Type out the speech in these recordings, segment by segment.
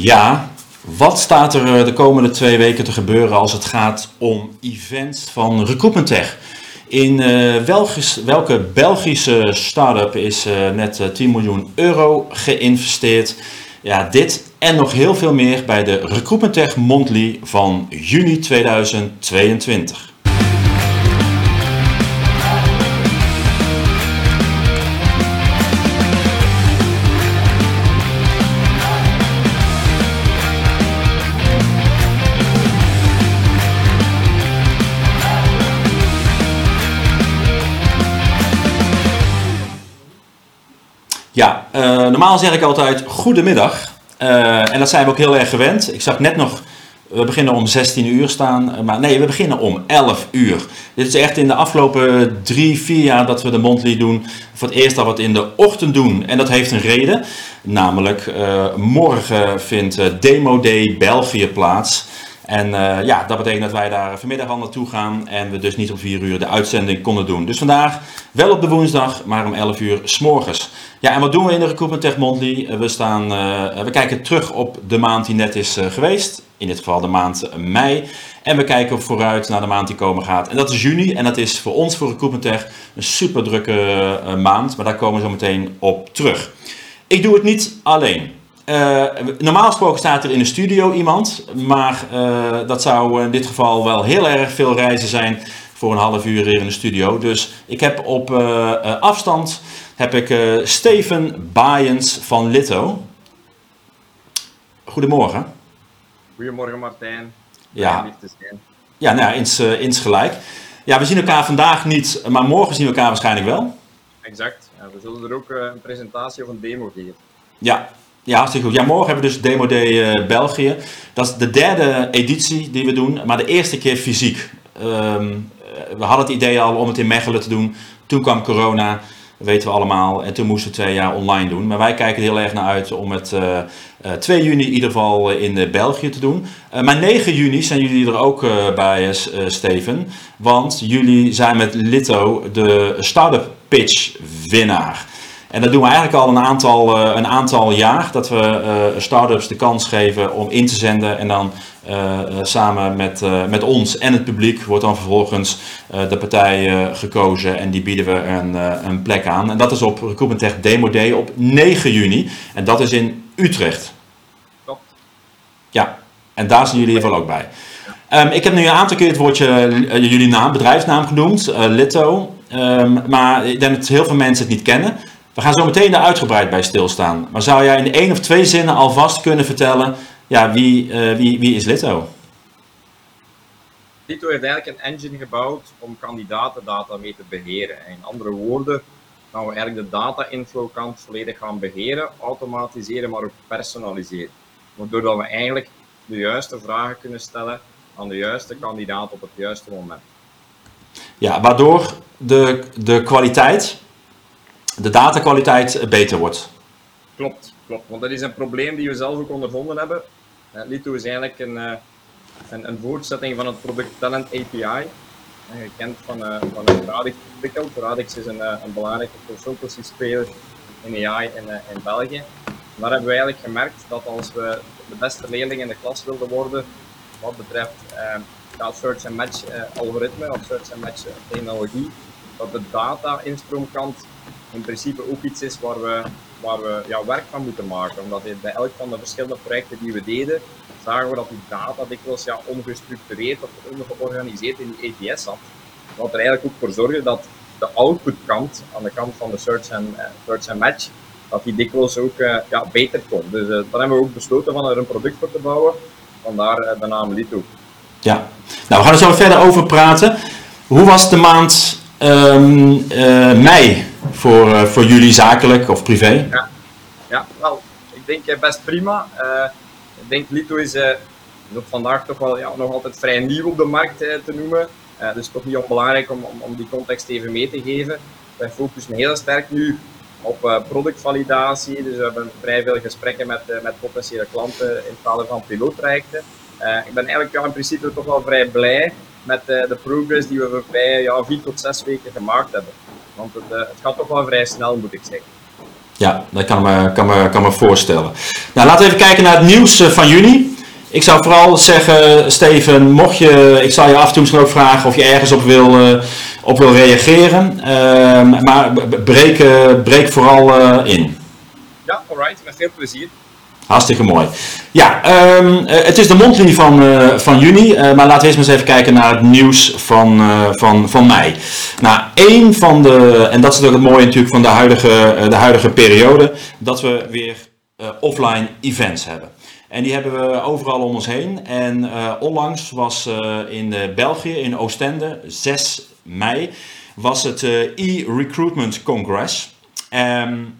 Ja, wat staat er de komende twee weken te gebeuren als het gaat om events van Recruitment Tech? In welke Belgische start-up is net 10 miljoen euro geïnvesteerd? Ja, dit en nog heel veel meer bij de Recruitment Tech Monthly van juni 2022. Normaal zeg ik altijd goedemiddag. Uh, en dat zijn we ook heel erg gewend. Ik zag net nog, we beginnen om 16 uur staan. Eh, maar nee, we beginnen om 11 uur. Dit is echt in de afgelopen drie, vier jaar dat we de Monthly doen. Voor het eerst dat we het in de ochtend doen. En dat heeft een reden. Namelijk, morgen vindt Demo Day België plaats. En uh, ja, dat betekent dat wij daar vanmiddag al naartoe gaan en we dus niet om 4 uur de uitzending konden doen. Dus vandaag wel op de woensdag, maar om 11 uur s'morgens. Ja, en wat doen we in de Recruitment Tech Monthly? We, staan, uh, we kijken terug op de maand die net is geweest. In dit geval de maand mei. En we kijken vooruit naar de maand die komen gaat. En dat is juni. En dat is voor ons, voor Recruitment Tech, een super drukke maand. Maar daar komen we zo meteen op terug. Ik doe het niet alleen. Uh, normaal gesproken staat er in de studio iemand, maar uh, dat zou in dit geval wel heel erg veel reizen zijn voor een half uur hier in de studio. Dus ik heb op uh, afstand heb ik Steven Baaiens van Litto. Goedemorgen. Goedemorgen Martijn. Ja, ja nou, ins, insgelijk. Ja, we zien elkaar vandaag niet, maar morgen zien we elkaar waarschijnlijk wel. Exact. Ja, we zullen er ook een presentatie of een demo geven. Ja, ja, hartstikke goed. Ja, morgen hebben we dus Demo Day uh, België. Dat is de derde editie die we doen, maar de eerste keer fysiek. Um, we hadden het idee al om het in Mechelen te doen. Toen kwam corona, weten we allemaal. En toen moesten we twee jaar online doen. Maar wij kijken er heel erg naar uit om het uh, uh, 2 juni in ieder geval in België te doen. maar 9 juni zijn jullie er ook bij, Steven. Want jullie zijn met Lito de Startup Pitch winnaar. En dat doen we eigenlijk al een aantal, uh, een aantal jaar. Dat we uh, start-ups de kans geven om in te zenden. En dan uh, samen met, met ons en het publiek wordt dan vervolgens de partij gekozen. En die bieden we een, een plek aan. En dat is op Recruitment Tech Demo Day op 9 juni. En dat is in Utrecht. Ja, en daar zijn jullie in ieder geval ook bij. Um, ik heb nu een aantal keer het woordje jullie naam, bedrijfsnaam genoemd, Litto. Um, maar ik denk dat heel veel mensen het niet kennen. We gaan zo meteen daar uitgebreid bij stilstaan. Maar zou jij in één of twee zinnen alvast kunnen vertellen, ja, wie, uh, wie, wie is Lito? Lito heeft eigenlijk een engine gebouwd om kandidatendata mee te beheren. In andere woorden, gaan we eigenlijk de data-inflow kant volledig gaan beheren, automatiseren, maar ook personaliseren. Waardoor we eigenlijk de juiste vragen kunnen stellen aan de juiste kandidaat op het juiste moment. Ja, waardoor de, de kwaliteit de datakwaliteit beter wordt. Klopt, klopt. Want dat is een probleem die we zelf ook ondervonden hebben. Uh, Lito is eigenlijk een, uh, een, een, voortzetting van het product Talent API. Uh, je kent van, van Radix ontwikkeld. Radix is een, een belangrijke consultancy-speler in AI in, in België. daar hebben we eigenlijk gemerkt dat als we de beste leerling in de klas wilden worden, wat betreft ja, search and match algoritme of search and match technologie, dat de data-instroomkant in principe ook iets is waar we, waar we ja, werk van moeten maken. Omdat bij elk van de verschillende projecten die we deden, zagen we dat die data dikwijls ja, ongestructureerd of ongeorganiseerd in die ATS zat. Wat er eigenlijk ook voor zorgde dat de outputkant, aan de kant van de search en, uh, search and match, dat die dikwijls ook uh, ja, beter kon. Dus uh, dan hebben we ook besloten van er een product voor te bouwen. Vandaar de naam Lito. Ja, nou we gaan er zo verder over praten. Hoe was de maand um, mei voor, uh, voor jullie zakelijk of privé? Ja, ja wel, ik denk uh, best prima. Uh, ik denk Lito is, op vandaag toch wel ja, nog altijd vrij nieuw op de markt te noemen. dus toch niet onbelangrijk om, om, om die context even mee te geven. Wij focussen heel sterk nu op productvalidatie. Dus we hebben vrij veel gesprekken met, met potentiële klanten in het kader van piloottrajecten. ik ben eigenlijk ja, in principe toch wel vrij blij met de progress die we voorbij ja, vier tot zes weken gemaakt hebben. Want het, uh, het gaat toch wel vrij snel, moet ik zeggen. Ja, dat kan me, kan me, kan me voorstellen. Nou, laten we even kijken naar het nieuws van juni. Ik zou vooral zeggen, Steven, mocht je, ik zal je af en toe misschien ook vragen of je ergens op wil, op wil reageren. Ehm, maar breek, breek vooral in. Ja, alright, met veel plezier. Hartstikke mooi. Ja, um, het is de monthly van, uh, van juni, uh, maar laten we eerst maar eens even kijken naar het nieuws van, van, van mei. Nou, één van de, en dat is ook het mooie natuurlijk van de huidige, de huidige periode, dat we weer offline events hebben. En die hebben we overal om ons heen. En onlangs was in België, in Oostende, 6 mei, was het e-recruitment congress. Um,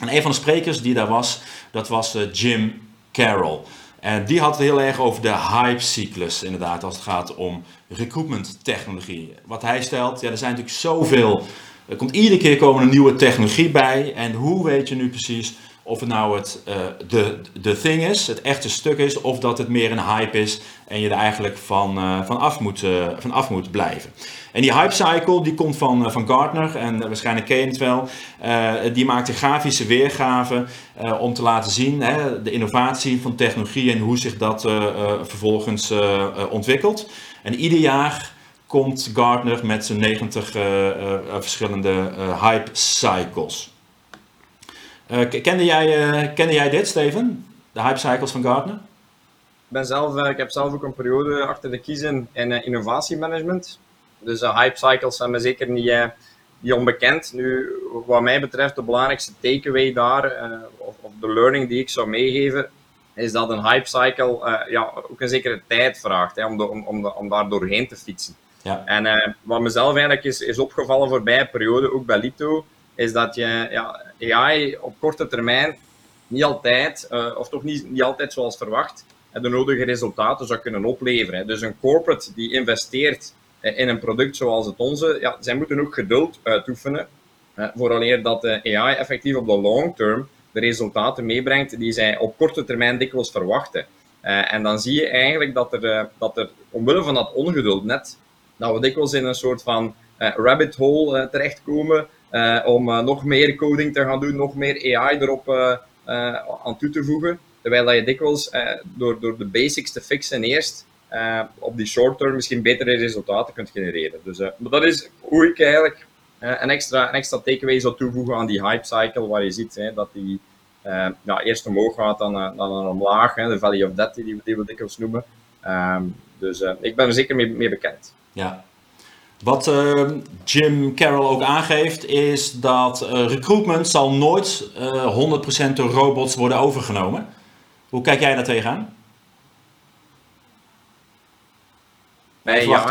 en een van de sprekers die daar was, dat was uh, Jim Carroll. En die had het heel erg over de hype-cyclus, inderdaad, als het gaat om recruitment technologie. Wat hij stelt, ja, er zijn natuurlijk zoveel. Er komt iedere keer komen een nieuwe technologie bij. En hoe weet je nu precies of het nou het uh, de, de thing is, het echte stuk is, of dat het meer een hype is en je er eigenlijk van, uh, van, af, moet, uh, van af moet blijven. En die hype cycle die komt van, van Gartner en waarschijnlijk ken je het wel. die maakt een grafische weergave om te laten zien hè, de innovatie van technologie en hoe zich dat vervolgens ontwikkelt. En ieder jaar komt Gartner met zijn 90 verschillende hype cycles. Uh, kende, jij, uh, kende jij dit, Steven? De hype cycles van Gartner? Ik, ben zelf, uh, ik heb zelf ook een periode achter de kiezen in innovatiemanagement. Dus de hype cycles zijn me zeker niet, niet onbekend. Nu, wat mij betreft, de belangrijkste takeaway daar, of, of, de learning die ik zou meegeven, is dat een hype cycle ja, ook een zekere tijd vraagt hè, om, de, om, om, de, om daar doorheen te fietsen. Ja. En wat mezelf eigenlijk is, is opgevallen voorbij een periode, ook bij Lito, is dat je ja, AI op korte termijn niet altijd, uh, of toch niet, niet altijd zoals verwacht, de nodige resultaten zou kunnen opleveren. Dus een corporate die investeert eh, in een product zoals het onze, ja, zij moeten ook geduld uitoefenen, vooraleer dat de AI effectief op de long term de resultaten meebrengt die zij op korte termijn dikwijls verwachten. En dan zie je eigenlijk dat er, dat er omwille van dat ongeduld net, dat we dikwijls in een soort van rabbit hole terechtkomen, om uh, nog meer coding te gaan doen, nog meer AI erop uh, aan toe te voegen. Terwijl dat je dikwijls door, door de basics te fixen eerst op die short term misschien betere resultaten kunt genereren. Dus maar dat is hoe ik eigenlijk een, extra, een extra takeaway zou toevoegen aan die hype cycle, waar je ziet hè, dat die ja, eerst omhoog gaat, dan, dan omlaag, hè, de Valley of Death die, die we dikwijls noemen. Um, dus ik ben er zeker mee, mee bekend. Ja, wat uh, Jim Carroll ook aangeeft, is dat uh, recruitment zal nooit uh, eh, 100% door robots worden overgenomen. Hoe kijk jij daar tegenaan? Nee, ja,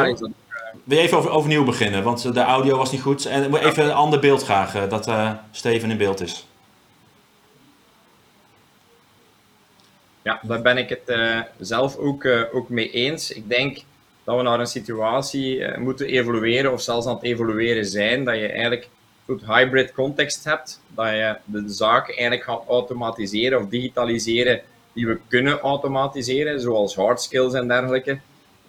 Wil je even over, overnieuw beginnen, want de audio was niet goed. En even een ander beeld graag, dat Steven in beeld is. Ja, daar ben ik het zelf ook, ook mee eens. Ik denk dat we naar een situatie uh, moeten evolueren of zelfs aan het evolueren zijn, dat je eigenlijk een hybrid context hebt, dat je de zaken eigenlijk gaat automatiseren of digitaliseren die we kunnen automatiseren, zoals hard skills en dergelijke.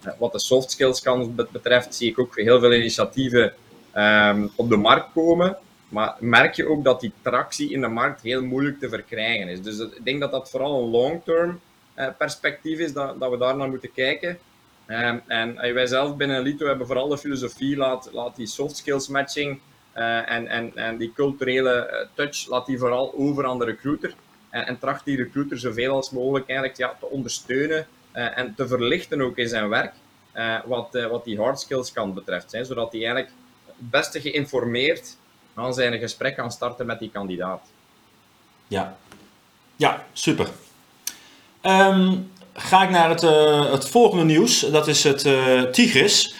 Uh, wat de soft skills kan betreft, zie ik ook heel veel initiatieven um, op de markt komen. Maar merk je ook dat die tractie in de markt heel moeilijk te verkrijgen is. Dus ik denk dat dat vooral een long-term uh, perspectief is, dat, dat we daar naar moeten kijken. Um, en wij zelf binnen Lito hebben vooral de filosofie, laat, laat die soft skills matching uh, en, en, en die culturele uh, touch, laat die vooral over aan de recruiter. En, en tracht die recruiter zoveel als mogelijk eigenlijk, ja, te ondersteunen en te verlichten ook in zijn werk, wat, wat die hard skills kan betreft. Hè, zodat hij eigenlijk het beste geïnformeerd aan zijn gesprek kan starten met die kandidaat. Ja, ja super. Um, ga ik naar het, uh, het volgende nieuws. Dat is het uh, Tigris.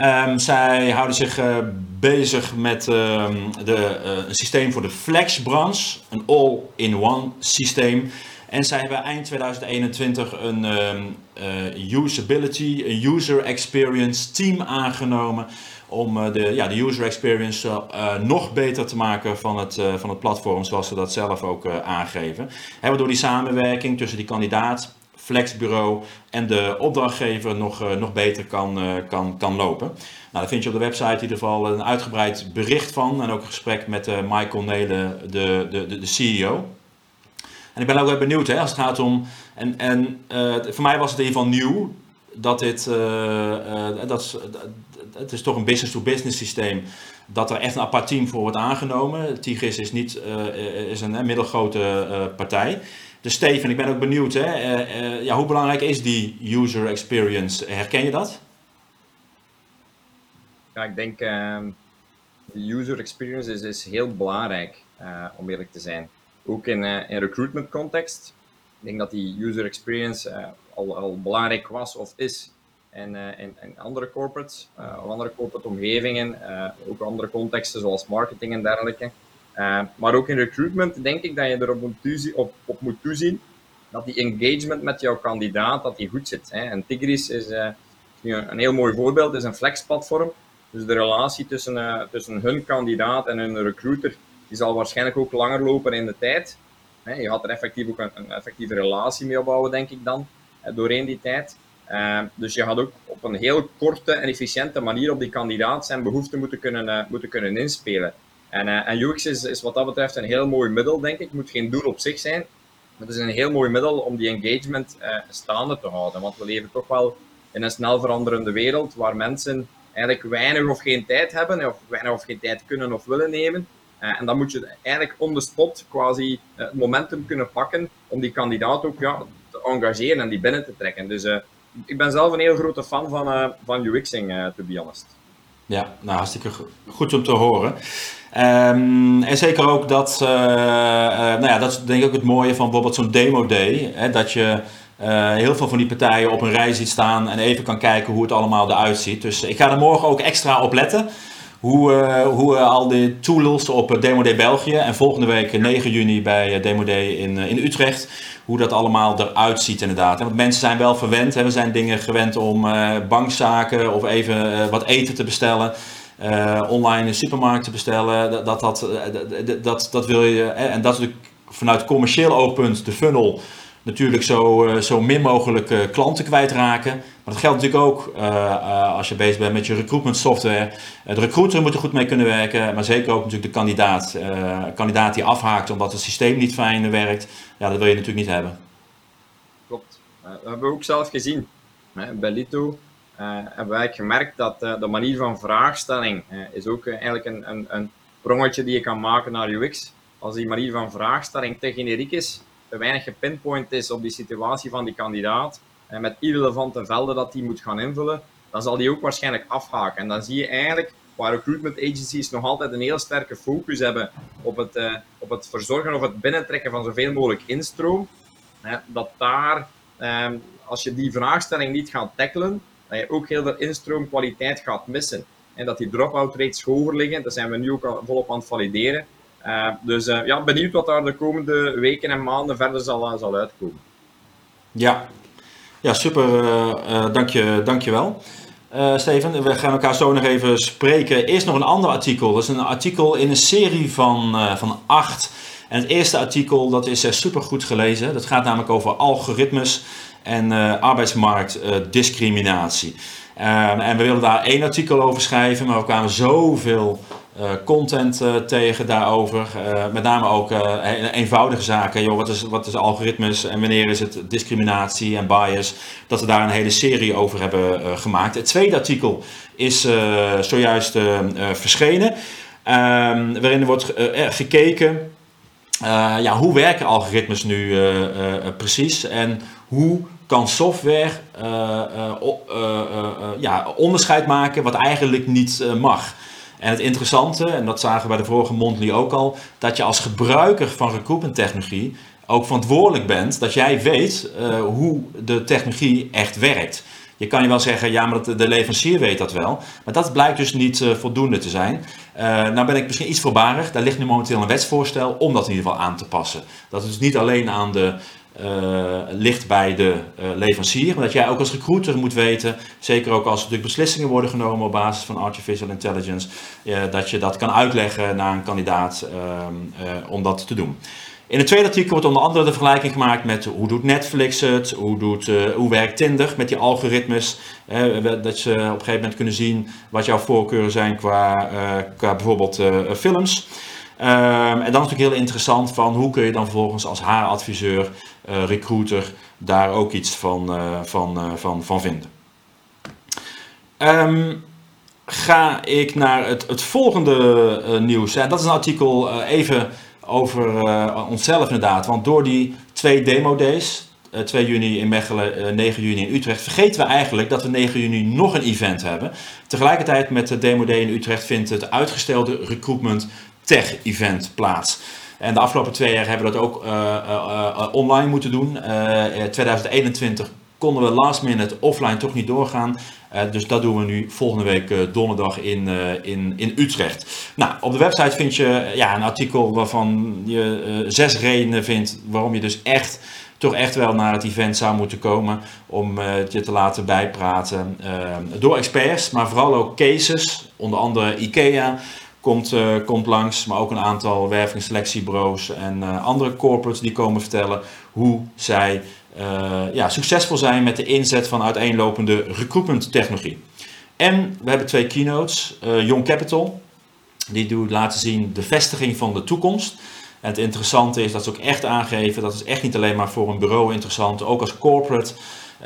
Um, zij houden zich uh, bezig met um, de, een systeem voor de flexbranche. Een all-in-one systeem. En zij hebben eind 2021 een um, usability, een user experience team aangenomen om de, ja, de user experience nog beter te maken van het, van het platform, zoals ze dat zelf ook aangeven. He, waardoor die samenwerking tussen die kandidaat flexbureau en de opdrachtgever nog, nog beter kan, kan, kan lopen. Nou, daar vind je op de website in ieder geval een uitgebreid bericht van en ook een gesprek met Michael Nelen, de, de, de, de CEO. En ik ben ook wel benieuwd hè, als het gaat om. En, en voor mij was het in ieder geval nieuw dat dit. dat, het is toch een business-to-business systeem. Dat er echt een apart team voor wordt aangenomen. Tigris is, niet, is een middelgrote partij. Dus Steven, ik ben ook benieuwd. Hè, ja, hoe belangrijk is die user experience? Herken je dat? Ja, ik denk uh, de user experience is, is heel belangrijk, om eerlijk te zijn ook in, uh, in recruitment context. Ik denk dat die user experience uh, al, al belangrijk was of is uh, in, in, andere corporates, of andere corporate omgevingen, ook andere contexten zoals marketing en dergelijke. Maar ook in recruitment denk ik dat je erop moet, toezien, op, op moet toezien dat die engagement met jouw kandidaat dat die goed zit. Hè. En Tigris is nu een heel mooi voorbeeld, is een flex-platform. Dus de relatie tussen, tussen hun kandidaat en hun recruiter die zal waarschijnlijk ook langer lopen in de tijd. Je gaat er effectief ook een, een effectieve relatie mee opbouwen, denk ik dan, doorheen die tijd. Dus je gaat ook op een heel korte en efficiënte manier op die kandidaat zijn behoeften moeten kunnen, moeten kunnen inspelen. En, uh, en UX is, is wat dat betreft een heel mooi middel, denk ik. Het moet geen doel op zich zijn. Maar het is een heel mooi middel om die engagement uh, staande te houden. Want we leven toch wel in een snel veranderende wereld waar mensen eigenlijk weinig of geen tijd hebben, of weinig of geen tijd kunnen of willen nemen. Uh, en dan moet je eigenlijk on the spot quasi het momentum kunnen pakken om die kandidaat ook ja, te engageren en die binnen te trekken. Dus ik ben zelf een heel grote fan van, van UXing, to be honest. Ja, nou hartstikke goed om te horen. Um, en zeker ook dat, nou ja, dat is denk ik ook het mooie van bijvoorbeeld zo'n demo day. Hè, dat je heel veel van die partijen op een rij ziet staan en even kan kijken hoe het allemaal eruit ziet. Dus ik ga er morgen ook extra op letten hoe, uh, hoe uh, al die tools op uh, Demo Day België en volgende week 9 juni bij Demo Day in, in Utrecht, hoe dat allemaal eruit ziet inderdaad. Want mensen zijn wel verwend, hè. we zijn dingen gewend om bankzaken of even wat eten te bestellen. online in supermarkt te bestellen, dat, dat, dat, dat, dat wil je, en dat is vanuit commercieel oogpunt de funnel natuurlijk zo, uh, zo min mogelijk uh, klanten kwijtraken. Maar dat geldt natuurlijk ook uh, als je bezig bent met je recruitment software. de recruiter moet er goed mee kunnen werken, maar zeker ook natuurlijk de kandidaat. kandidaat die afhaakt omdat het systeem niet fijn werkt, ja, dat wil je natuurlijk niet hebben. Klopt. dat hebben we ook zelf gezien. bij Lito hebben wij gemerkt dat de manier van vraagstelling is ook eigenlijk een, een, een prongetje die je kan maken naar UX. Als die manier van vraagstelling te generiek is, weinig gepinpoint is op die situatie van die kandidaat, en met irrelevante velden dat hij moet gaan invullen, dan zal die ook waarschijnlijk afhaken. En dan zie je eigenlijk, waar recruitment agencies nog altijd een heel sterke focus hebben op het, uh, op het verzorgen of het binnentrekken van zoveel mogelijk instroom, hè, dat daar, um, als je die vraagstelling niet gaat tackelen, dat je ook heel veel instroomkwaliteit gaat missen. En dat die drop-out rates hoger liggen, dat zijn we nu ook al volop aan het valideren. Uh, dus uh, ja, benieuwd wat daar de komende weken en maanden verder zal, uh, zal uitkomen. Ja, ja super. dank, je, dank je wel. Steven, we gaan elkaar zo nog even spreken. Eerst nog een ander artikel. Dat is een artikel in een serie van, van acht. En het eerste artikel dat is super goed gelezen. Dat gaat namelijk over algoritmes en arbeidsmarktdiscriminatie. en we willen daar één artikel over schrijven, maar we kwamen zoveel uh, content uh, tegen daarover. Uh, met name ook eenvoudige zaken. Joh, wat, is, wat is algoritmes en wanneer is het discriminatie en bias? Dat we daar een hele serie over hebben gemaakt. Het tweede artikel is zojuist verschenen. Ehm, waarin er wordt gekeken. ja, hoe werken algoritmes nu precies? En hoe kan software ja, onderscheid maken wat eigenlijk niet mag? En het interessante, en dat zagen we bij de vorige Mondly ook al, dat je als gebruiker van recruitment technologie ook verantwoordelijk bent dat jij weet uh, hoe de technologie echt werkt. Je kan je wel zeggen, ja, maar de leverancier weet dat wel. Maar dat blijkt dus niet uh, voldoende te zijn. Uh, nou ben ik misschien iets voorbarig. Daar ligt nu momenteel een wetsvoorstel om dat in ieder geval aan te passen. Dat is dus niet alleen aan de ligt bij de uh, leverancier. Maar dat jij ook als recruiter moet weten, zeker ook als er beslissingen worden genomen op basis van artificial intelligence, uh, dat je dat kan uitleggen naar een kandidaat ehm, om dat te doen. In het tweede artikel wordt onder andere de vergelijking gemaakt met hoe doet Netflix het, hoe, doet, hoe werkt Tinder met die algoritmes. dat ze op een gegeven moment kunnen zien wat jouw voorkeuren zijn qua, qua bijvoorbeeld films. Um, en dan is natuurlijk heel interessant van hoe kun je dan vervolgens als haaradviseur, recruiter, daar ook iets van, uh, van, uh, van, van vinden. Um, ga ik naar het, het volgende nieuws. En dat is een artikel even over onszelf inderdaad. Want door die twee demo days, 2 juni in Mechelen, 9 juni in Utrecht, vergeten we eigenlijk dat we 9 juni nog een event hebben. Tegelijkertijd met de Demo Day in Utrecht vindt het uitgestelde recruitment tech-event plaats. En de afgelopen twee jaar hebben we dat ook uh, uh, online moeten doen. in 2021 konden we last minute offline toch niet doorgaan. dus dat doen we nu volgende week donderdag in, in, in Utrecht. Nou, op de website vind je ja, een artikel waarvan je zes redenen vindt waarom je dus echt toch echt wel naar het event zou moeten komen om je te laten bijpraten door experts, maar vooral ook cases, onder andere IKEA, komt, uh, komt langs, maar ook een aantal wervingsselectiebureaus en uh, andere corporates die komen vertellen hoe zij uh, ja, succesvol zijn met de inzet van uiteenlopende recruitment technologie. En we hebben twee keynotes. Young Capital, die doet laten zien de vestiging van de toekomst. En het interessante is dat ze ook echt aangeven, dat is echt niet alleen maar voor een bureau interessant, ook als corporate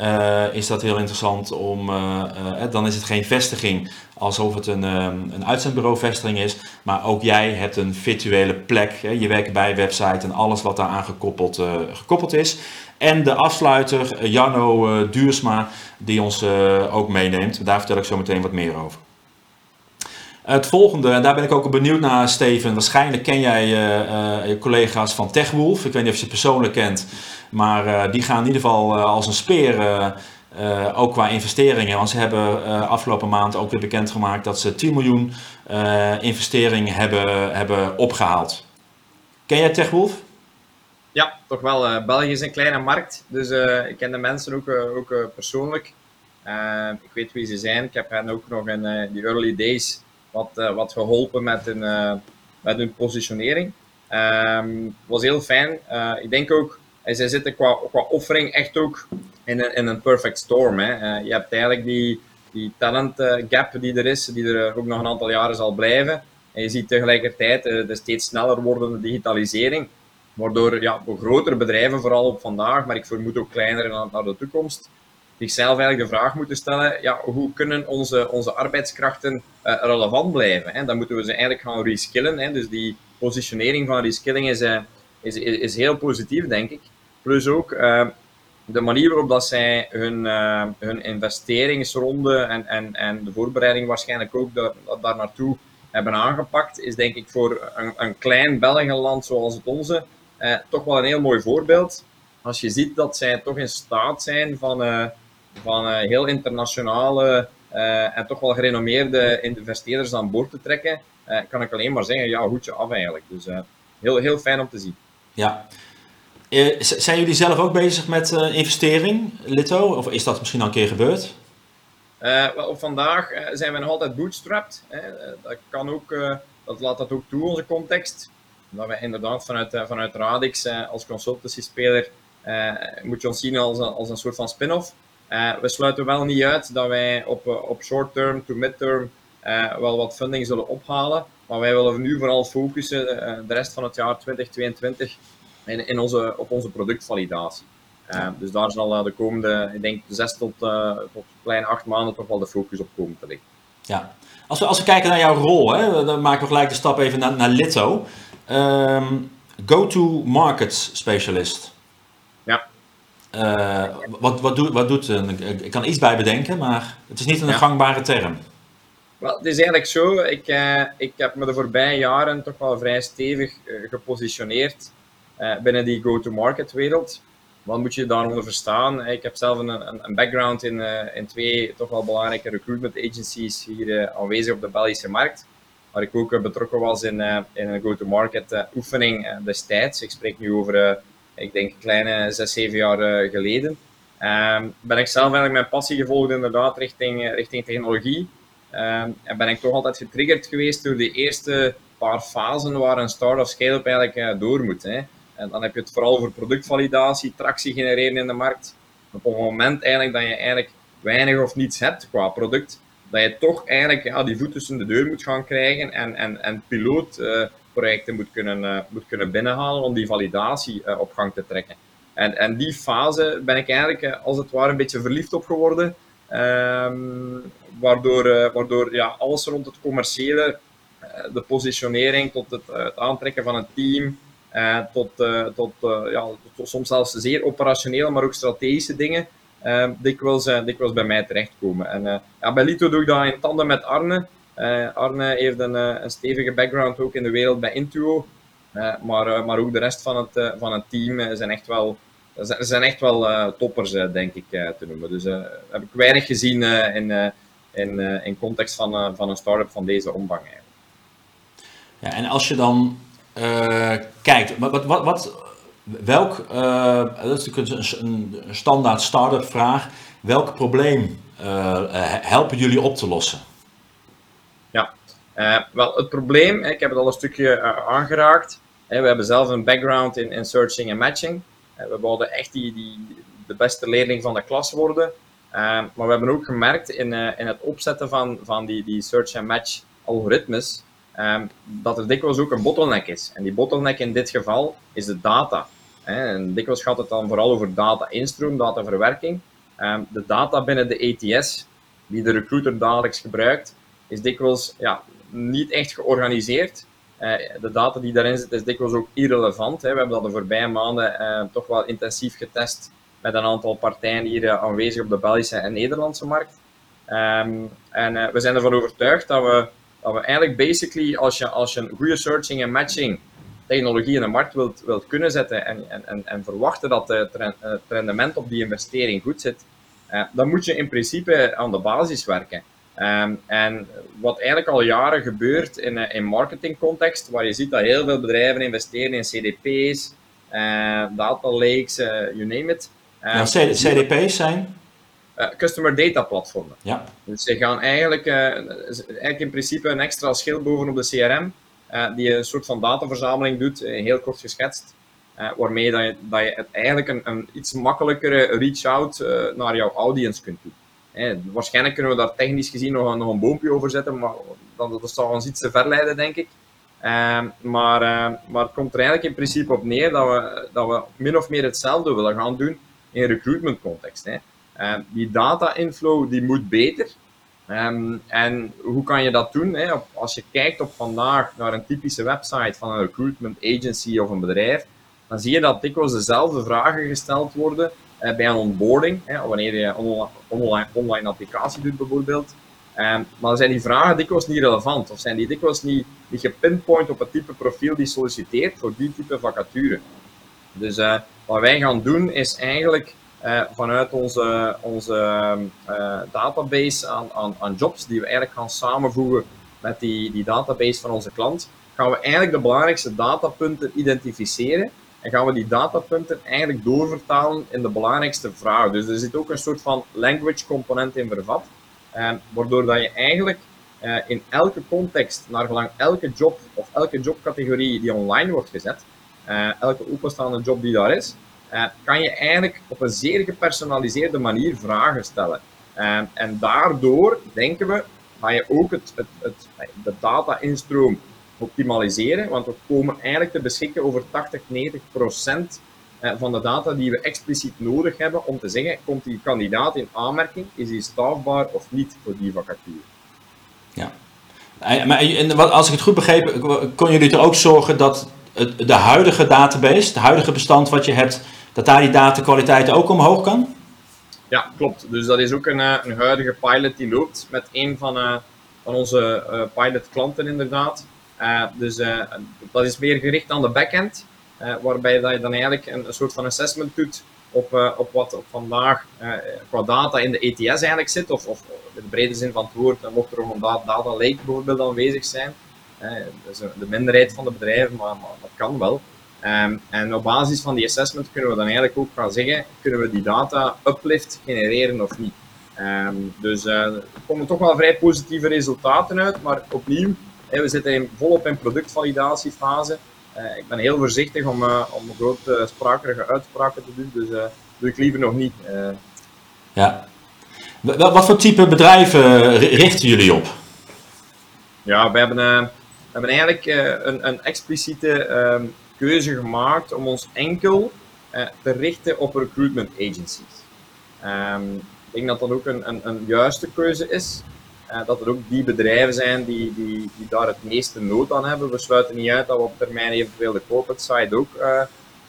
uh, is dat heel interessant om, uh, uh, dan is het geen vestiging alsof het een, een uitzendbureau-vestiging is, maar ook jij hebt een virtuele plek. Hè, je werkt bij website en alles wat daaraan gekoppeld, gekoppeld is. En de afsluiter, Janno Duursma, die ons ook meeneemt. Daar vertel ik zo meteen wat meer over. Het volgende, en daar ben ik ook benieuwd naar, Steven. Waarschijnlijk ken jij uh, je collega's van TechWolf. Ik weet niet of je ze persoonlijk kent, maar uh, die gaan in ieder geval als een speer. ook qua investeringen. Want ze hebben afgelopen maand ook weer bekendgemaakt dat ze 10 miljoen investeringen hebben, hebben opgehaald. Ken jij TechWolf? Ja, toch wel. België is een kleine markt, dus ik ken de mensen ook, ook persoonlijk. ik weet wie ze zijn. Ik heb hen ook nog in die early days wat, uh, wat geholpen met hun, uh, met hun positionering. Um, was heel fijn. Uh, ik denk ook, zij zitten qua, qua offering echt ook in een, in een perfect storm. Hè. je hebt eigenlijk die, die talent gap die er is, die er ook nog een aantal jaren zal blijven. En je ziet tegelijkertijd de steeds sneller wordende digitalisering, waardoor ja, grotere bedrijven vooral op vandaag, maar ik vermoed ook kleinere naar de toekomst, zichzelf eigenlijk de vraag moeten stellen, ja, hoe kunnen onze, onze arbeidskrachten uh, relevant blijven? Hè? Dan moeten we ze eigenlijk gaan reskillen. Hè? Dus die positionering van reskilling is, uh, is, is, heel positief, denk ik. Plus ook uh, de manier waarop dat zij hun, hun investeringsronde en, en, en de voorbereiding waarschijnlijk ook daar, daar naartoe hebben aangepakt, is denk ik voor een, een klein Belgenland zoals het onze toch wel een heel mooi voorbeeld. Als je ziet dat zij toch in staat zijn van van uh, heel internationale uh, en toch wel gerenommeerde investeerders aan boord te trekken, uh, kan ik alleen maar zeggen, ja, hoedje af eigenlijk. Dus heel, heel fijn om te zien. Ja. zijn jullie zelf ook bezig met investering, Lito? Of is dat misschien al een keer gebeurd? wel, op vandaag zijn we nog altijd bootstrapped. Hè. dat kan ook, dat laat dat ook toe, onze context. Dat we inderdaad vanuit, vanuit Radix als consultancy-speler moet je ons zien als een, als een soort van spin-off. Uh, we sluiten wel niet uit dat wij op, eh, op short term to mid-term uh, wel wat funding zullen ophalen. Maar wij willen nu vooral focussen de rest van het jaar 2022 in, in onze, op onze productvalidatie. dus daar zal de komende, ik denk, zes tot, tot kleine acht maanden toch wel de focus op komen te liggen. Ja, als we, als we kijken naar jouw rol, hè, dan maken we gelijk de stap even naar, naar Litto. Um, Go-to-market specialist. Uh, wat, wat, doet, wat doet Ik kan iets bij bedenken, maar het is niet een gangbare term. Wel, het is eigenlijk zo, ik, uh, ik heb me de voorbije jaren toch wel vrij stevig uh, gepositioneerd binnen die go-to-market wereld. Wat moet je daaronder verstaan? Ik heb zelf een, een, een background in, in twee toch wel belangrijke recruitment agencies hier aanwezig op de Belgische markt. Waar ik ook betrokken was in, in een go-to-market oefening destijds. Ik spreek nu over ik denk een kleine zes, zeven jaar eh, geleden. Um, ben ik zelf eigenlijk mijn passie gevolgd inderdaad richting, eh, richting technologie. Um, en ben ik toch altijd getriggerd geweest door de eerste paar fasen waar een start-up scale-up eigenlijk uh, door moet. Hè. En dan heb je het vooral over productvalidatie, tractie genereren in de markt. Op het moment eigenlijk dat je eigenlijk weinig of niets hebt qua product, dat je toch eigenlijk ja, die voet tussen de deur moet gaan krijgen en, en, en pilootprojecten moet, kunnen, moet kunnen binnenhalen om die validatie op gang te trekken. En, en die fase ben ik eigenlijk als het ware een beetje verliefd op geworden. Ehm, waardoor waardoor ja, alles rond het commerciële, de positionering tot het, aantrekken van een team, tot, tot, ja, soms zelfs zeer operationele, maar ook strategische dingen, ehm, dikwijls, dikwijls bij mij terechtkomen. En ja, bij Lito doe ik dat in tanden met Arne. Arne heeft een, een, stevige background ook in de wereld bij Intuo. maar, maar ook de rest van het, van het team zijn echt wel zijn echt wel toppers, denk ik, te noemen. Dus heb ik weinig gezien in, in, in context van, van een start-up van deze omvang. Ja, en als je dan kijkt, wat, wat, wat, welk, dat is natuurlijk een, een standaard start-up vraag, welk probleem helpen jullie op te lossen? Ja, wel het probleem, ik heb het al een stukje aangeraakt. we hebben zelf een background in, in searching en matching. We wilden echt die, die, de beste leerling van de klas worden. Maar we hebben ook gemerkt in, in het opzetten van, van die, die search and match algoritmes, dat er dikwijls ook een bottleneck is. En die bottleneck in dit geval is de data. En dikwijls gaat het dan vooral over data-instroom, dataverwerking. De data binnen de ATS, die de recruiter dagelijks gebruikt, is dikwijls ja, niet echt georganiseerd. Eh, de data die daarin zit is dikwijls ook irrelevant. Hè. We hebben dat de voorbije maanden uh, toch wel intensief getest met een aantal partijen hier uh, aanwezig op de Belgische en Nederlandse markt. Um, en we zijn ervan overtuigd dat we, dat we eigenlijk basically, als je, als je een goede searching en matching technologie in de markt wilt, wilt kunnen zetten en, en, en verwachten dat het rendement op die investering goed zit, dan moet je in principe aan de basis werken. Um, en wat eigenlijk al jaren gebeurt in, uh, in marketingcontext, waar je ziet dat heel veel bedrijven investeren in CDP's, uh, data lakes, uh, you name it. Um, ja, CDP's zijn? customer data platformen. Ja. Dus ze gaan eigenlijk, eigenlijk in principe een extra schil bovenop de CRM, die een soort van dataverzameling doet, heel kort geschetst. waarmee dat je, dat je eigenlijk een, een iets makkelijkere reach-out naar jouw audience kunt doen waarschijnlijk kunnen we daar technisch gezien nog een, nog een boompje over zetten, maar dat, dat zou ons iets te verleiden, denk ik. Uh, maar, uh, maar het komt er eigenlijk in principe op neer dat we, dat we min of meer hetzelfde willen gaan doen in recruitment context. Uh, die data inflow die moet beter. En hoe kan je dat doen? Hè? Als je kijkt op vandaag naar een typische website van een recruitment agency of een bedrijf, dan zie je dat dikwijls dezelfde vragen gesteld worden bij een onboarding, hè, wanneer je een online, online applicatie doet bijvoorbeeld. Um, maar zijn die vragen dikwijls niet relevant of zijn die dikwijls niet, niet gepinpoint op het type profiel die solliciteert voor die type vacature. Dus uh, wat wij gaan doen is eigenlijk uh, vanuit onze, onze database aan, aan, aan, jobs die we eigenlijk gaan samenvoegen met die, die database van onze klant, gaan we eigenlijk de belangrijkste datapunten identificeren en gaan we die datapunten eigenlijk doorvertalen in de belangrijkste vragen. Dus er zit ook een soort van language component in vervat, eh, waardoor dat je eigenlijk eh, in elke context, naar gelang elke job of elke jobcategorie die online wordt gezet, eh, elke openstaande job die daar is, eh, kan je eigenlijk op een zeer gepersonaliseerde manier vragen stellen. Eh, en daardoor, denken we, ga je ook het, het, het, de data-instroom optimaliseren, want we komen eigenlijk te beschikken over 80, 90 procent eh, van de data die we expliciet nodig hebben om te zeggen, komt die kandidaat in aanmerking, is hij staafbaar of niet voor die vacature. Ja, maar en als ik het goed begreep, kon jullie er ook zorgen dat de huidige database, het huidige bestand wat je hebt, dat daar die datakwaliteit ook omhoog kan? Ja, klopt. Dus dat is ook een, eh, een huidige pilot die loopt met een van, uh, van onze uh, pilot klanten inderdaad. Uh, dus uh, dat is meer gericht aan de backend, uh, waarbij dat je dan eigenlijk een, soort van assessment doet op, op wat op vandaag qua data in de ETS eigenlijk zit, of, of in de brede zin van het woord, mocht er een data lake bijvoorbeeld aanwezig zijn. dus de minderheid van de bedrijven, maar, maar dat kan wel. Um, en op basis van die assessment kunnen we dan eigenlijk ook gaan zeggen, kunnen we die data uplift genereren of niet. Um, dus er komen toch wel vrij positieve resultaten uit, maar opnieuw, we zitten in, volop in productvalidatiefase. ik ben heel voorzichtig om, om grote sprakerige uitspraken te doen, dus doe ik liever nog niet. Ja. Wat voor type bedrijven richten jullie op? Ja, we hebben, we hebben eigenlijk een, een expliciete ehm, keuze gemaakt om ons enkel te richten op recruitment agencies. Um, ik denk dat dat ook een, een, een juiste keuze is. Uh, dat er ook die bedrijven zijn die, die, die daar het meeste nood aan hebben. We sluiten niet uit dat we op termijn eventueel de corporate side ook uh,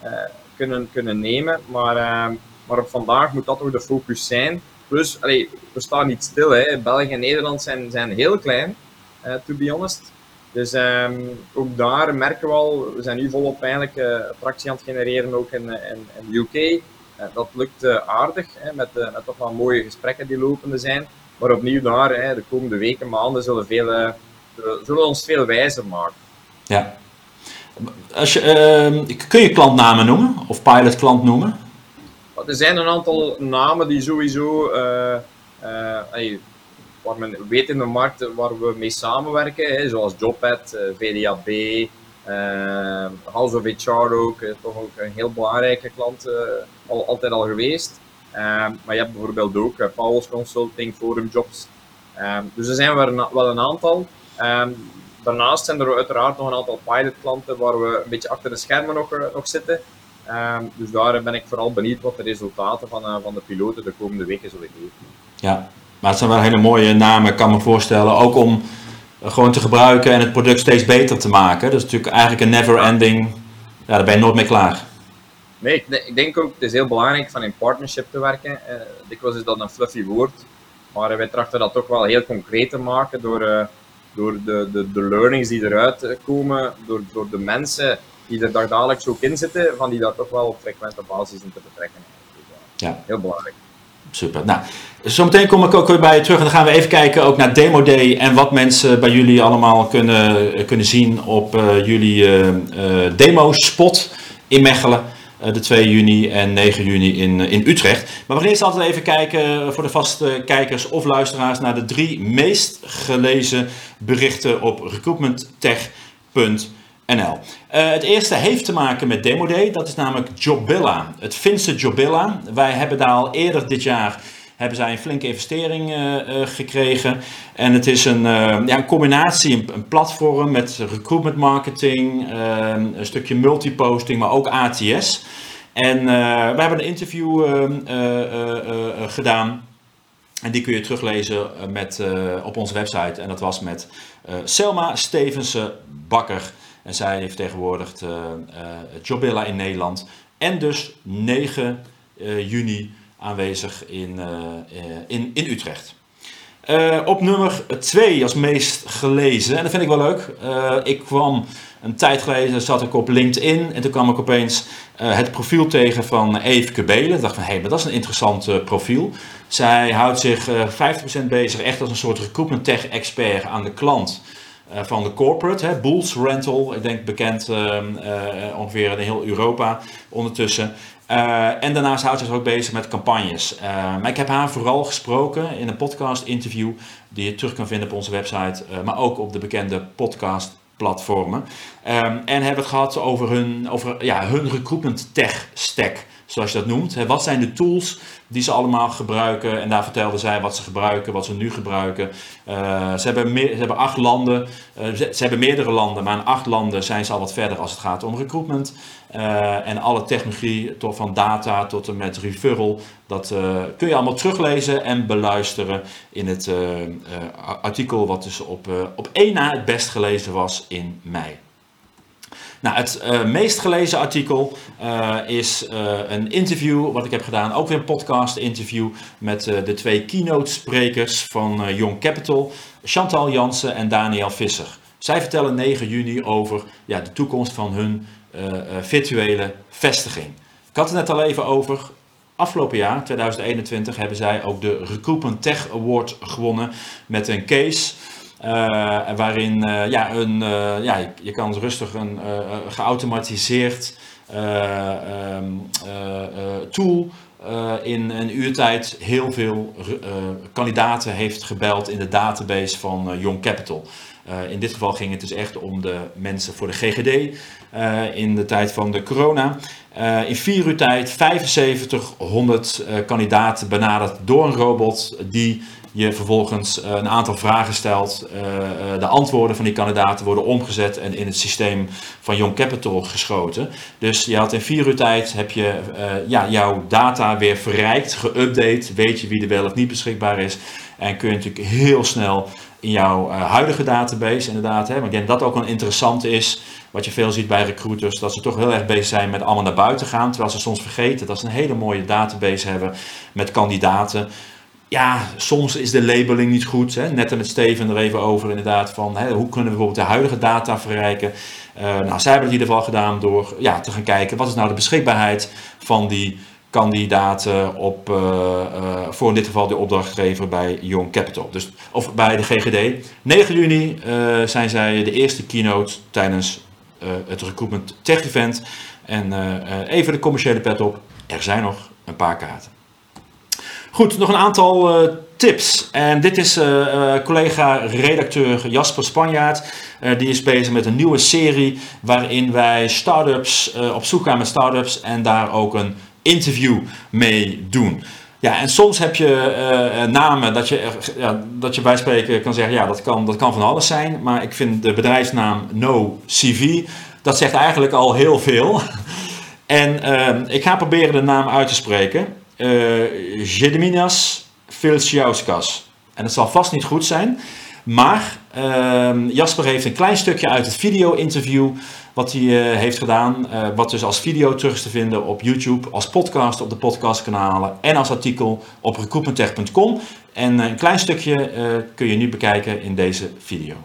uh, kunnen, kunnen nemen. Maar, ehm, maar op vandaag moet dat ook de focus zijn. Plus, we staan niet stil. Hè. België en Nederland zijn, zijn heel klein, to be honest. Dus um, ook daar merken we al, we zijn nu volop eigenlijk attractie aan het genereren ook in, in, de UK. Eh, dat lukt eh, aardig, hè, met, eh, met toch wel mooie gesprekken die lopende zijn. Maar opnieuw daar, hè, de komende weken, maanden zullen, veel, zullen ons veel wijzer maken. Ja. Als je, uh, kun je klantnamen noemen of pilot noemen? Er zijn een aantal namen die sowieso, uh, uh, waar men weet in de markt waar we mee samenwerken, hè, zoals Jobpad, VDAB, uh, House of HR ook, toch ook een heel belangrijke klant al, altijd al geweest. Ehm, maar je hebt bijvoorbeeld ook uh, Consulting, Forum Jobs. Ehm, dus er zijn wel een, aantal. Ehm, daarnaast zijn er uiteraard nog een aantal pilotklanten waar we een beetje achter de schermen nog, uh, nog zitten. dus daar ben ik vooral benieuwd wat de resultaten van, uh, van de piloten de komende weken zullen geven. Ja, maar het zijn wel hele mooie namen, kan me voorstellen. Ook om gewoon te gebruiken en het product steeds beter te maken. Dat is natuurlijk eigenlijk een never ending. Ja, daar ben je nooit mee klaar. Nee, ik, denk ook, het is heel belangrijk van in partnership te werken. Uh, dikwijls is dat een fluffy woord, maar wij trachten dat toch wel heel concreet te maken door, uh, door de, de, de learnings die eruit komen, door, door de mensen die er dagelijks ook in zitten, van die daar toch wel op frequente basis in te betrekken. Dus, ja. Heel belangrijk. Super. Nou, zometeen kom ik ook weer bij je terug en dan gaan we even kijken ook naar Demo Day en wat mensen bij jullie allemaal kunnen, kunnen zien op jullie demo spot in Mechelen. Eh, de 2 juni en 9 juni in, eh, in Utrecht. Maar we gaan eerst altijd even kijken eh, voor de vaste kijkers of luisteraars naar de drie meest gelezen berichten op recruitmenttech.nl. Het eerste heeft te maken met Demo Day, dat is namelijk Jobilla, het Finse Jobilla. Wij hebben daar al eerder dit jaar hebben zij een flinke investering uh, gekregen. En het is een, uh, ja, een combinatie, een, platform met recruitment marketing, een stukje multiposting, maar ook ATS. En we hebben een interview gedaan. En die kun je teruglezen met, op onze website. En dat was met Selma Stevensen Bakker. En zij vertegenwoordigt uh, Jobilla in Nederland. En dus 9 juni aanwezig in, eh, eh, in, in Utrecht. Uh, op nummer 2 als meest gelezen, en dat vind ik wel leuk. Ik kwam een tijd geleden, zat ik op LinkedIn en toen kwam ik opeens het profiel tegen van Eve Kubelen. Ik dacht van, hé, hey, maar dat is een interessant profiel. Zij houdt zich 50% bezig echt als een soort recruitment tech expert aan de klant. van de corporate, hè, Bulls Rental, ik denk bekend ongeveer in heel Europa ondertussen. Uh, en daarnaast houdt ze zich ook bezig met campagnes. Uh, maar ik heb haar vooral gesproken in een podcast interview die je terug kan vinden op onze website, uh, maar ook op de bekende podcast platformen. Um, en hebben het gehad over hun, over, ja, hun recruitment tech stack, zoals je dat noemt. Wat zijn de tools die ze allemaal gebruiken? En daar vertelde zij wat ze gebruiken, wat ze nu gebruiken. Uh, ze, hebben ze hebben acht landen, uh, ze, hebben meerdere landen, maar in acht landen zijn ze al wat verder als het gaat om recruitment. Uh, en alle technologie, tot van data tot en met referral, dat kun je allemaal teruglezen en beluisteren in het artikel wat dus op, op één na het best gelezen was in mei. Nou, het uh, meest gelezen artikel uh, is uh, een interview wat ik heb gedaan, ook weer een podcast interview met de twee keynote sprekers van Young Capital, Chantal Jansen en Daniel Visser. Zij vertellen 9 juni over ja, de toekomst van hun virtuele vestiging. Ik had het net al even over. Afgelopen jaar, 2021, hebben zij ook de Recruitment Tech Award gewonnen met een case waarin uh, ja, een, uh, ja, je, kan rustig een geautomatiseerd um, tool in een uurtijd heel veel kandidaten heeft gebeld in de database van Young Capital. in dit geval ging het dus echt om de mensen voor de GGD in de tijd van de corona. in vier uur tijd 7500 kandidaten benaderd door een robot die je vervolgens uh, een aantal vragen stelt. Uh, de antwoorden van die kandidaten worden omgezet en in het systeem van Young Capital geschoten. Dus je had in vier uur tijd heb je ja, jouw data weer verrijkt, geüpdate. Weet je wie er wel of niet beschikbaar is. En kun je natuurlijk heel snel in jouw huidige database inderdaad. Want ik denk dat dat ook een interessante is. Wat je veel ziet bij recruiters, dat ze toch heel erg bezig zijn met allemaal naar buiten gaan. Terwijl ze soms vergeten dat ze een hele mooie database hebben met kandidaten ja, soms is de labeling niet goed. Hè? Net met Steven er even over inderdaad van hè, hoe kunnen we bijvoorbeeld de huidige data verrijken. Uh, nou, zij hebben het in ieder geval gedaan door ja, te gaan kijken wat is nou de beschikbaarheid van die kandidaten op, uh, uh, voor in dit geval de opdrachtgever bij Young Capital. Dus, of bij de GGD. 9 juni zijn zij de eerste keynote tijdens het Recruitment Tech Event. En even de commerciële pet op, er zijn nog een paar kaarten. Goed, nog een aantal uh, tips. En dit is uh, collega-redacteur Jasper Spanjaard. die is bezig met een nieuwe serie waarin wij start-ups op zoek gaan met start-ups en daar ook een interview mee doen. Ja, en soms heb je namen dat je, ja, dat je bij spreken kan zeggen, ja, dat kan, dat kan van alles zijn. Maar ik vind de bedrijfsnaam No CV, dat zegt eigenlijk al heel veel. en ik ga proberen de naam uit te spreken Gediminas Filciauskas. En dat zal vast niet goed zijn. Maar uh, Jasper heeft een klein stukje uit het video-interview wat hij uh, heeft gedaan. Uh, wat dus als video terug is te vinden op YouTube, als podcast op de podcastkanalen en als artikel op recruitmenttech.com. En een klein stukje kun je nu bekijken in deze video.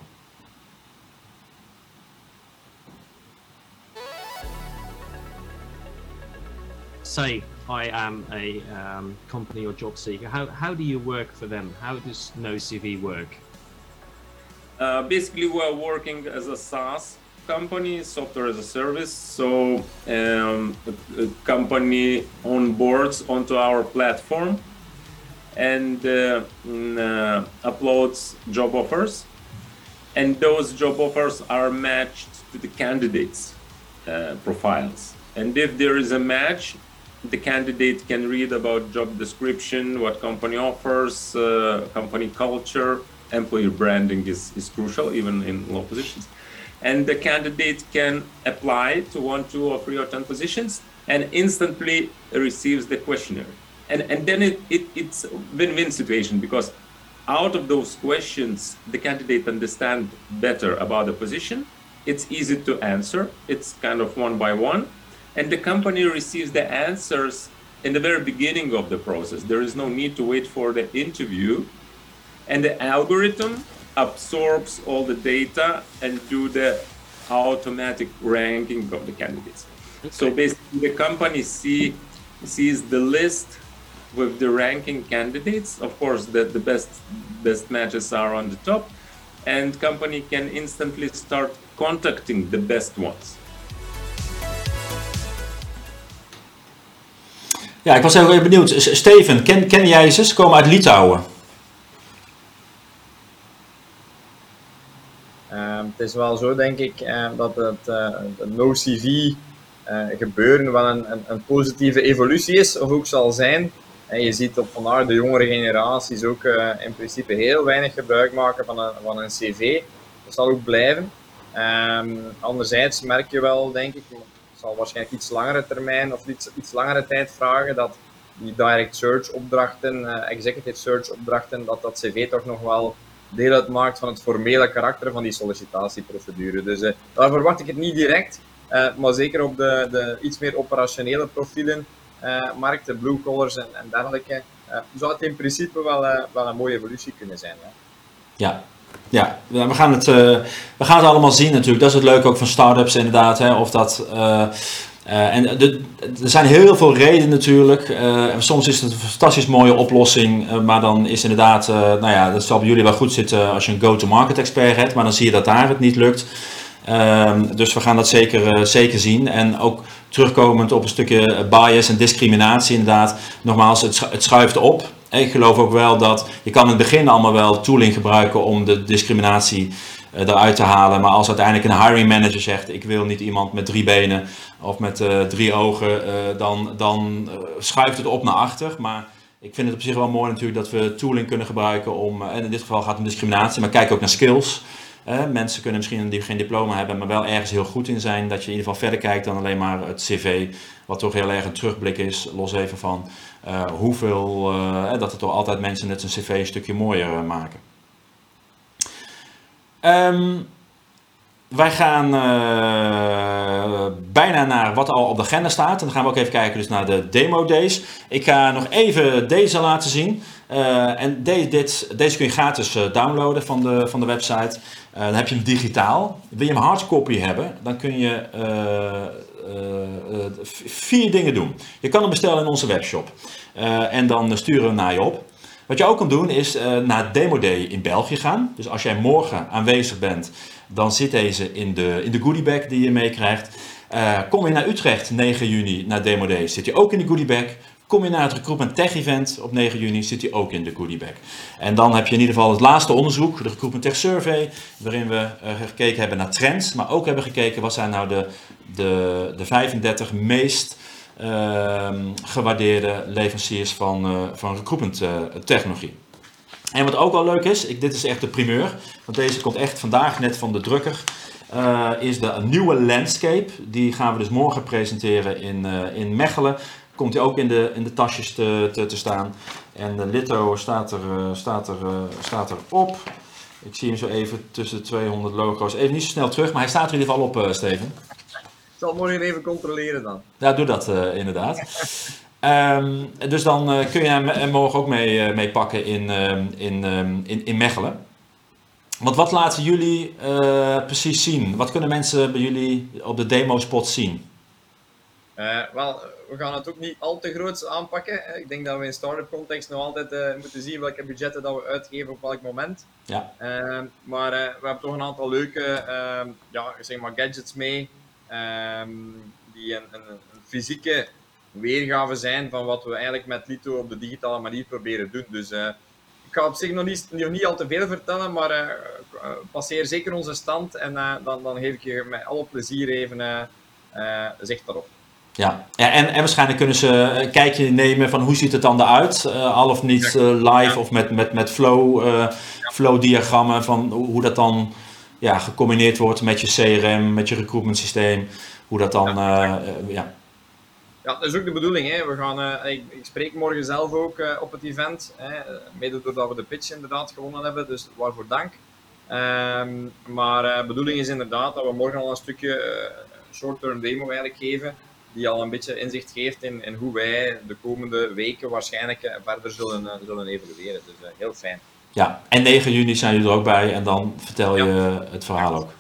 Say, I am a um, company or job seeker, how, how do you work for them? How does NoCV work? Uh, basically, we're working as a SaaS company, software as a service. So, um, a, a company onboards onto our platform and uh, mm, uh, uploads job offers, and those job offers are matched to the candidates' uh, profiles. And if there is a match, the candidate can read about job description, what company offers, uh, company culture, employer branding is, is crucial even in low positions. And the candidate can apply to one, two, or three or ten positions and instantly receives the questionnaire. And, and then it, it, it's a win-win situation because out of those questions, the candidate understand better about the position. It's easy to answer. It's kind of one by one and the company receives the answers in the very beginning of the process. There is no need to wait for the interview, and the algorithm absorbs all the data and do the automatic ranking of the candidates. Okay. So basically, the company see sees the list with the ranking candidates. Of course, the, the best best matches are on the top, and company can instantly start contacting the best ones. Ja, ik was heel benieuwd. Steven, ken, ken jij ze? Ze komen uit Litouwen. Uh, het is wel zo, denk ik, uh, dat het uh, no-CV eh, gebeuren wel een, een, een, positieve evolutie is, of ook zal zijn. En je ziet op vandaag de jongere generaties ook in principe heel weinig gebruik maken van een, van een CV. Dat zal ook blijven. Um, anderzijds merk je wel, denk ik, zal waarschijnlijk iets langere termijn of iets, iets langere tijd vragen dat die direct search opdrachten, uh, executive search opdrachten, dat dat cv toch nog wel deel uitmaakt van het formele karakter van die sollicitatieprocedure. Dus uh, daar verwacht ik het niet direct, uh, maar zeker op de, de iets meer operationele profielen, markten, blue collars en, en dergelijke, zou het in principe wel, wel een mooie evolutie kunnen zijn. Ja. Ja, we gaan, het, uh, we gaan het allemaal zien natuurlijk. Dat is het leuke ook van startups inderdaad. Hè, of dat, uh, uh, en de, er zijn heel veel redenen natuurlijk. soms is het een fantastisch mooie oplossing. maar dan is inderdaad, nou ja, dat zal bij jullie wel goed zitten als je een go-to-market expert hebt. Maar dan zie je dat daar het niet lukt. Ehm, dus we gaan dat zeker, zeker zien. En ook terugkomend op een stukje bias en discriminatie inderdaad. Nogmaals, het, schuift op ik geloof ook wel dat je kan in het begin allemaal wel tooling gebruiken om de discriminatie eh, eruit te halen. Maar als uiteindelijk een hiring manager zegt: Ik wil niet iemand met drie benen of met eh, drie ogen, eh, dan, dan schuift het op naar achter. Maar ik vind het op zich wel mooi natuurlijk dat we tooling kunnen gebruiken om, en in dit geval gaat het om discriminatie, maar kijk ook naar skills. Mensen kunnen misschien die geen diploma hebben, maar wel ergens heel goed in zijn. Dat je in ieder geval verder kijkt dan alleen maar het cv, wat toch heel erg een terugblik is. Los even van eh, hoeveel, eh, dat er toch altijd mensen net zijn cv een stukje mooier eh, maken. Ehm, wij gaan eh, bijna naar wat al op de agenda staat. En dan gaan we ook even kijken dus naar de demo days. Ik ga nog even deze laten zien. Eh, en dit, deze kun je gratis eh, downloaden van de, van de website. Dan heb je hem digitaal. Wil je hem hardcopy hebben, dan kun je vier dingen doen. Je kan hem bestellen in onze webshop. En dan sturen we hem naar je op. Wat je ook kan doen is naar Demo Day in België gaan. Dus als jij morgen aanwezig bent, dan zit deze in de, in de goodiebag die je meekrijgt. Eh, kom je naar Utrecht 9 juni naar Demo Day, zit je ook in de goodiebag. Kom je naar het Recruitment Tech Event op 9 juni, zit hij ook in de goodiebag. En dan heb je in ieder geval het laatste onderzoek, de Recruitment Tech Survey, waarin we eh, gekeken hebben naar trends, maar ook hebben gekeken wat zijn nou de, de, de 35 meest ehm, gewaardeerde leveranciers van, eh, van recruitment technologie. En wat ook wel leuk is, ik, dit is echt de primeur, want deze komt echt vandaag net van de drukker, eh, is de nieuwe landscape. Die gaan we dus morgen presenteren in, eh, in Mechelen. Komt die ook in de, in de tasjes te, te, te staan. En de Litto staat er, eh, staat, er, staat er op. Ik zie hem zo even tussen de 200 logo's. Even niet zo snel terug, maar hij staat er in ieder geval op, Steven. Ik zal het morgen even controleren dan. Ja, doe dat inderdaad. Ehm, dus dan eh, kun je hem er morgen ook mee, eh, mee pakken in, ehm, in, ehm, in, in Mechelen. Want wat laten jullie eh, precies zien? Wat kunnen mensen bij jullie op de demo-spot zien? Eh, wel, we gaan het ook niet al te groot aanpakken. Ik denk dat we in start-up context nog altijd eh, moeten zien welke budgetten dat we uitgeven op welk moment. Ja, maar eh, we hebben toch een aantal leuke ja, zeg maar gadgets mee. die een, een, een fysieke weergave zijn van wat we eigenlijk met Lito op de digitale manier proberen doen. Dus eh, ik ga op zich nog niet, nog niet al te veel vertellen, maar eh, eh, passeer zeker onze stand en dan, dan geef ik je met alle plezier even zicht daarop. ja. ja en, en waarschijnlijk kunnen ze een kijkje nemen van hoe ziet het dan eruit? Al of niet live of met, met, met flow, flow-diagrammen van hoe dat dan ja, gecombineerd wordt met je CRM, met je recruitment systeem. Hoe dat dan, ja, Ja, dat is ook de bedoeling. Hè. We gaan, eh, ik, ik spreek morgen zelf ook eh, op het event. Hè. eh, Mede doordat we de pitch inderdaad gewonnen hebben, dus waarvoor dank. Ehm, maar de bedoeling is inderdaad dat we morgen al een stukje eh, short-term demo eigenlijk geven. Die al een beetje inzicht geeft in, in hoe wij de komende weken waarschijnlijk eh, verder zullen, eh, zullen evolueren. Dus eh, heel fijn. Ja, en 9 juni zijn jullie er ook bij en dan vertel je het verhaal ook.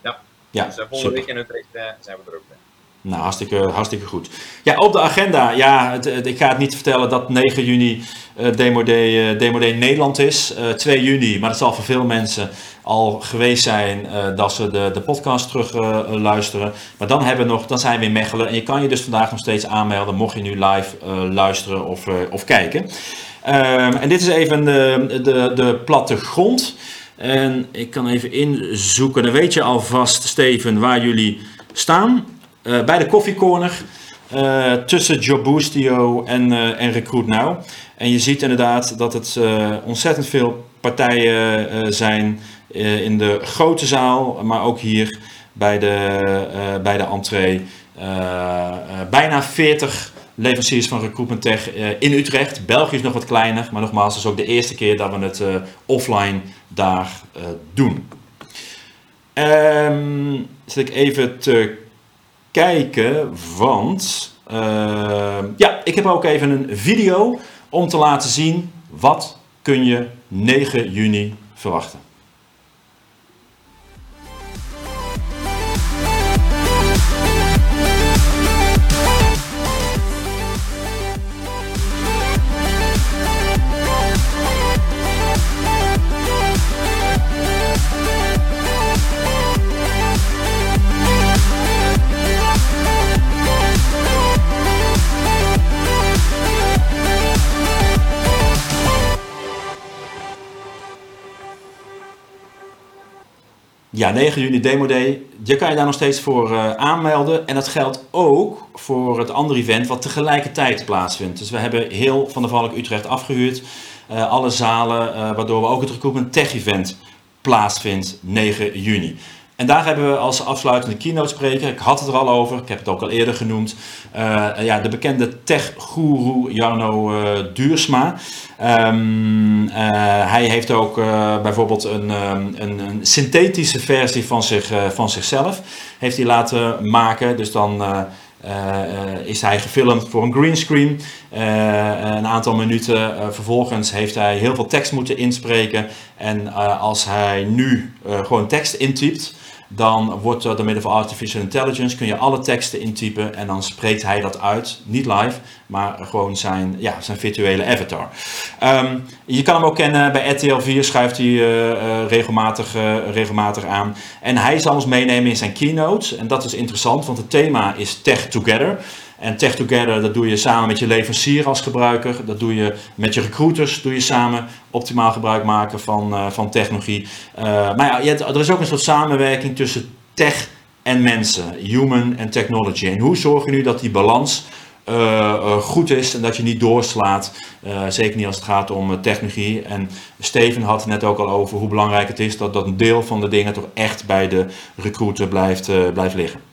Ja. Ja, dus eh, volgende super. week in Utrecht eh, zijn we er ook bij. Nou, hartstikke, hartstikke goed. Ja, op de agenda. Ja, het, ik ga het niet vertellen dat 9 juni eh Demo, Day, eh, Demo Day Nederland is. Eh 2 juni, maar dat zal voor veel mensen al geweest zijn eh, dat ze de, de podcast terug eh, luisteren. Maar dan, hebben we nog, dan zijn we in Mechelen. En je kan je dus vandaag nog steeds aanmelden mocht je nu live eh, luisteren of, eh, of kijken. Ehm, en dit is even de, de, de plattegrond. En ik kan even inzoeken. Dan weet je alvast, Steven, waar jullie staan. Eh, bij de koffiecorner. eh tussen Jobboostio en, eh en Recruit Now. En je ziet inderdaad dat het ontzettend veel partijen zijn in de grote zaal, maar ook hier bij de, bij de entree. Bijna 40 leveranciers van Recruitment Tech in Utrecht. België is nog wat kleiner, maar nogmaals, het is ook de eerste keer dat we het offline daar doen. Zit ik even te kijken, want ehm, ja, ik heb ook even een video om te laten zien wat kun je 9 juni verwachten. Ja, 9 juni Demo Day. Je kan je daar nog steeds voor uh, aanmelden. En dat geldt ook voor het andere event wat tegelijkertijd plaatsvindt. Dus we hebben heel Van de Valk Utrecht afgehuurd. Uh, alle zalen, uh, waardoor we ook het Recruitment Tech Event plaatsvindt 9 juni. En daar hebben we als afsluitende keynote spreker, ik had het er al over, ik heb het ook al eerder genoemd, uh, ja, de bekende tech-guru Jarno uh, Duursma. Um, uh, hij heeft ook bijvoorbeeld een, um, een, een, synthetische versie van, zich, van zichzelf heeft hij laten maken. Dus dan is hij gefilmd voor een greenscreen. een aantal minuten vervolgens heeft hij heel veel tekst moeten inspreken. En als hij nu gewoon tekst intypt dan wordt door middel van artificial intelligence kun je alle teksten intypen en dan spreekt hij dat uit. Niet live, maar gewoon zijn, ja, zijn virtuele avatar. Um, je kan hem ook kennen bij RTL 4, schuift hij uh, uh, regelmatig, uh, regelmatig aan. En hij zal ons meenemen in zijn keynote. En dat is interessant, want het thema is Tech Together. En Tech Together, dat doe je samen met je leverancier als gebruiker. Dat doe je met je recruiters, doe je samen optimaal gebruik maken van, uh, van technologie. Uh, maar ja, er is ook een soort samenwerking tussen tech en mensen, human en technology. En hoe zorg je nu dat die balans uh, goed is en dat je niet doorslaat. zeker niet als het gaat om technologie. En Steven had het net ook al over hoe belangrijk het is dat, dat een deel van de dingen toch echt bij de recruiter blijft, blijft liggen.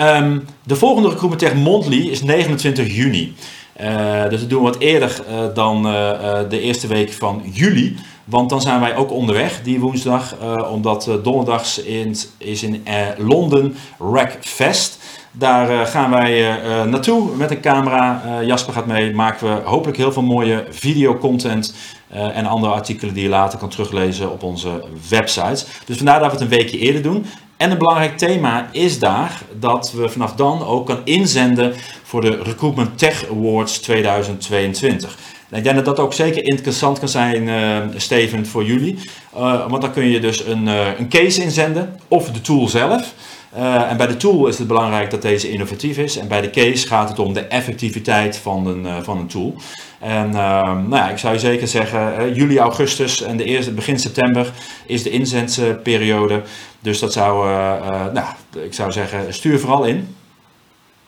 Um, de volgende Recruitment Monthly is 29 juni. Uh, dus dat doen we wat eerder uh, dan uh, de eerste week van juli. Want dan zijn wij ook onderweg die woensdag. omdat donderdags in, is in Londen Rackfest. Daar gaan wij naartoe met een camera. Jasper gaat mee. Maken we hopelijk heel veel mooie videocontent. en andere artikelen die je later kan teruglezen op onze website. Dus vandaar dat we het een weekje eerder doen. En een belangrijk thema is daar dat we vanaf dan ook kan inzenden voor de Recruitment Tech Awards 2022. En ik denk dat dat ook zeker interessant kan zijn, uh, Steven, voor jullie. Uh, want dan kun je dus een, uh, een case inzenden of de tool zelf. Uh, en bij de tool is het belangrijk dat deze innovatief is. En bij de case gaat het om de effectiviteit van een, uh, van een tool. En uh, nou ja, ik zou je zeker zeggen, juli, augustus en de eerste, begin september is de inzendperiode. Dus dat zou, nou, ik zou zeggen, stuur vooral in.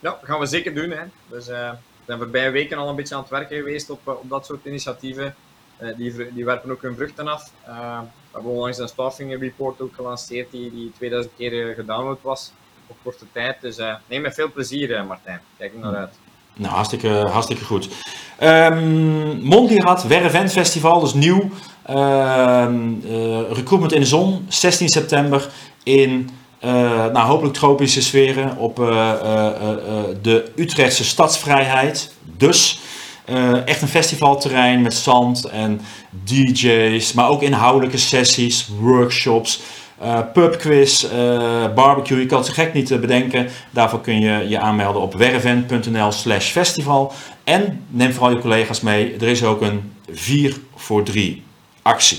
Ja, gaan we zeker doen. Hè. Dus we zijn voorbije weken al een beetje aan het werken geweest op, op dat soort initiatieven. die, die werpen ook hun vruchten af. We hebben onlangs een staffing report ook gelanceerd die, die 2000 keer gedownload was op korte tijd. Dus uh, neem met veel plezier, uh, Martijn. Kijk er naar uit. Nou, hartstikke, hartstikke goed. Um, Mondirat Wervent Festival, dus nieuw. Uh, recruitment in de zon, 16 september in nou, hopelijk tropische sferen op de Utrechtse stadsvrijheid. Dus uh, echt een festivalterrein met zand en DJ's, maar ook inhoudelijke sessies, workshops, uh, pubquiz, uh, barbecue. Je kan het zo gek niet bedenken. Daarvoor kun je je aanmelden op wervent.nl slash festival. En neem vooral je collega's mee. Er is ook een 4 voor 3 actie.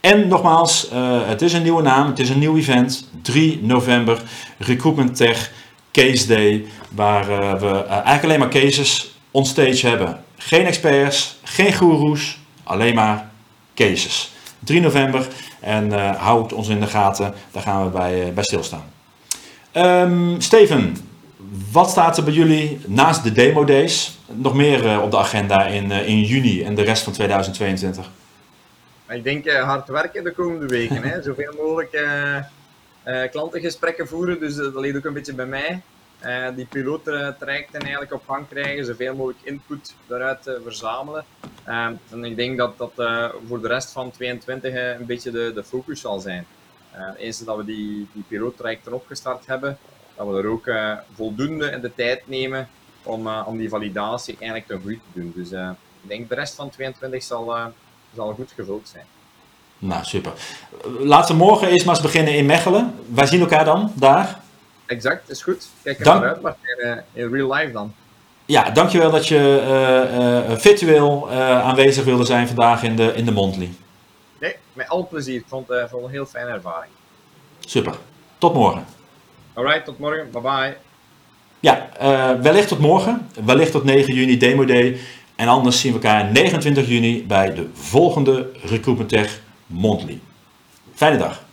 En nogmaals, het is een nieuwe naam, het is een nieuw event. 3 november, Recruitment Tech Case Day. Waar we eigenlijk alleen maar cases onstage hebben. Geen experts, geen goeroes, alleen maar cases. 3 november en uh, houd ons in de gaten, daar gaan we bij, uh, bij stilstaan. Um, Steven, wat staat er bij jullie naast de demo days nog meer uh, op de agenda in, in juni en de rest van 2022? Ik denk hard werken de komende weken. hè? Zoveel mogelijk klantengesprekken voeren, dus dat ligt ook een beetje bij mij. Uh, die piloottrajecten eigenlijk op gang krijgen, zoveel mogelijk input daaruit uh, verzamelen. Uh, en ik denk dat dat voor de rest van 2022 een beetje de, de focus zal zijn. eens dat we die, die piloottrajecten opgestart hebben, dat we er ook voldoende in de tijd nemen om, om die validatie eigenlijk te goed te doen. Dus ik denk de rest van 2022 zal, zal goed gevuld zijn. Nou, super. Laten we morgen eerst maar eens beginnen in Mechelen. Wij zien elkaar dan daar. Exact, is goed. Kijk er Dank... uit, maar in, in real life dan. Ja, dankjewel dat je uh, uh, virtueel uh, aanwezig wilde zijn vandaag in de, in de Mondly. Nee, met al plezier. Ik vond het een heel fijne ervaring. Super. Tot morgen. Alright, tot morgen. Bye bye. Ja, wellicht tot morgen. Wellicht tot 9 juni Demo Day. En anders zien we elkaar 29 juni bij de volgende Recruitment Tech Mondly. Fijne dag.